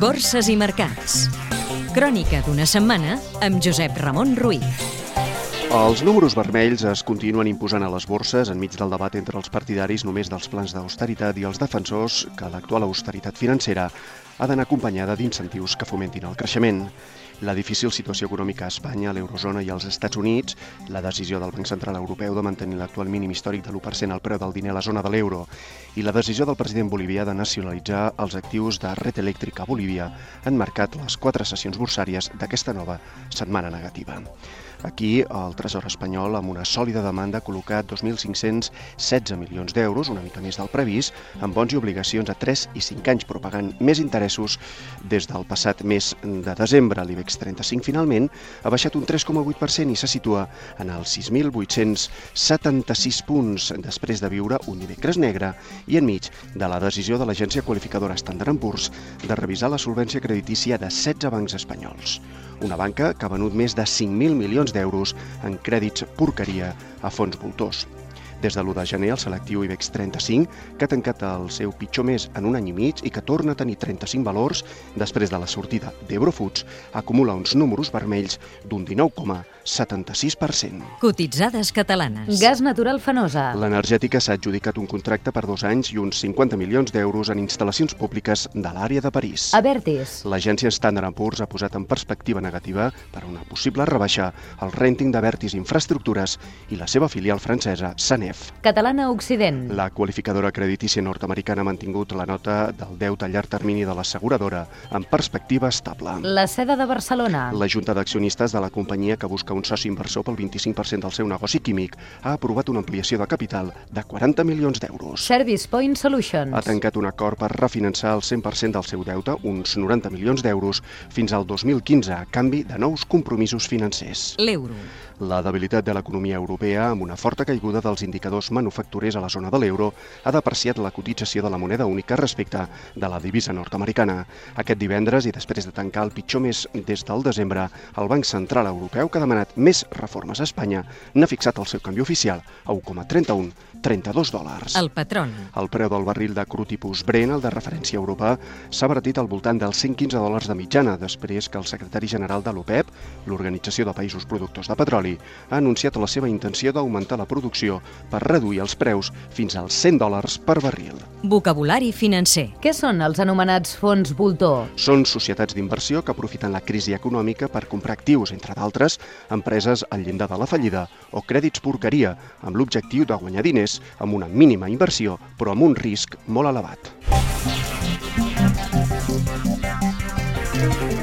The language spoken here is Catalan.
Borses i mercats. Crònica d'una setmana amb Josep Ramon Ruiz. Els números vermells es continuen imposant a les borses enmig del debat entre els partidaris només dels plans d'austeritat i els defensors que l'actual austeritat financera ha d'anar acompanyada d'incentius que fomentin el creixement. La difícil situació econòmica a Espanya, l'eurozona i els Estats Units, la decisió del Banc Central Europeu de mantenir l'actual mínim històric de l'1% al preu del diner a la zona de l'euro i la decisió del president bolivià de nacionalitzar els actius de Red Eléctrica a Bolívia han marcat les quatre sessions bursàries d'aquesta nova setmana negativa. Aquí, el Tresor espanyol, amb una sòlida demanda, ha col·locat 2.516 milions d'euros, una mica més del previst, amb bons i obligacions a 3 i 5 anys, però pagant més interessos des del passat mes de desembre. L'IBEX 35, finalment, ha baixat un 3,8% i se situa en els 6.876 punts, després de viure un dimecres negre i enmig de la decisió de l'agència qualificadora Standard Poor's de revisar la solvència creditícia de 16 bancs espanyols. Una banca que ha venut més de 5.000 milions d'euros en crèdits porqueria a fons voltors. Des de l'1 de gener, el selectiu IBEX 35, que ha tancat el seu pitjor mes en un any i mig i que torna a tenir 35 valors després de la sortida d'Eurofoods, acumula uns números vermells d'un 19,76%. Cotitzades catalanes. Gas natural fenosa. L'energètica s'ha adjudicat un contracte per dos anys i uns 50 milions d'euros en instal·lacions públiques de l'àrea de París. Avertis. L'agència Standard Poor's ha posat en perspectiva negativa per una possible rebaixa el renting d'Avertis Infraestructures i la seva filial francesa, Sanef. Catalana Occident. La qualificadora creditícia nord-americana ha mantingut la nota del deute a llarg termini de l'asseguradora en perspectiva estable. La seda de Barcelona. La Junta d'Accionistes de la companyia que busca un soci inversor pel 25% del seu negoci químic ha aprovat una ampliació de capital de 40 milions d'euros. Service Point Solutions. Ha tancat un acord per refinançar el 100% del seu deute, uns 90 milions d'euros, fins al 2015 a canvi de nous compromisos financers. L'euro. La debilitat de l'economia europea, amb una forta caiguda dels indicadors manufacturers a la zona de l'euro, ha depreciat la cotització de la moneda única respecte de la divisa nord-americana. Aquest divendres, i després de tancar el pitjor mes des del desembre, el Banc Central Europeu, que ha demanat més reformes a Espanya, n'ha fixat el seu canvi oficial a 1,31 32 dòlars. El petroli. El preu del barril de cru tipus Brent, el de referència a Europa, s'ha abatit al voltant dels 115 dòlars de mitjana, després que el secretari general de l'OPEP, l'Organització de Països Productors de Petroli, petroli, ha anunciat la seva intenció d'augmentar la producció per reduir els preus fins als 100 dòlars per barril. Vocabulari financer. Què són els anomenats fons voltor? Són societats d'inversió que aprofiten la crisi econòmica per comprar actius, entre d'altres, empreses al llindar de la fallida o crèdits porqueria, amb l'objectiu de guanyar diners amb una mínima inversió, però amb un risc molt elevat. Thank you.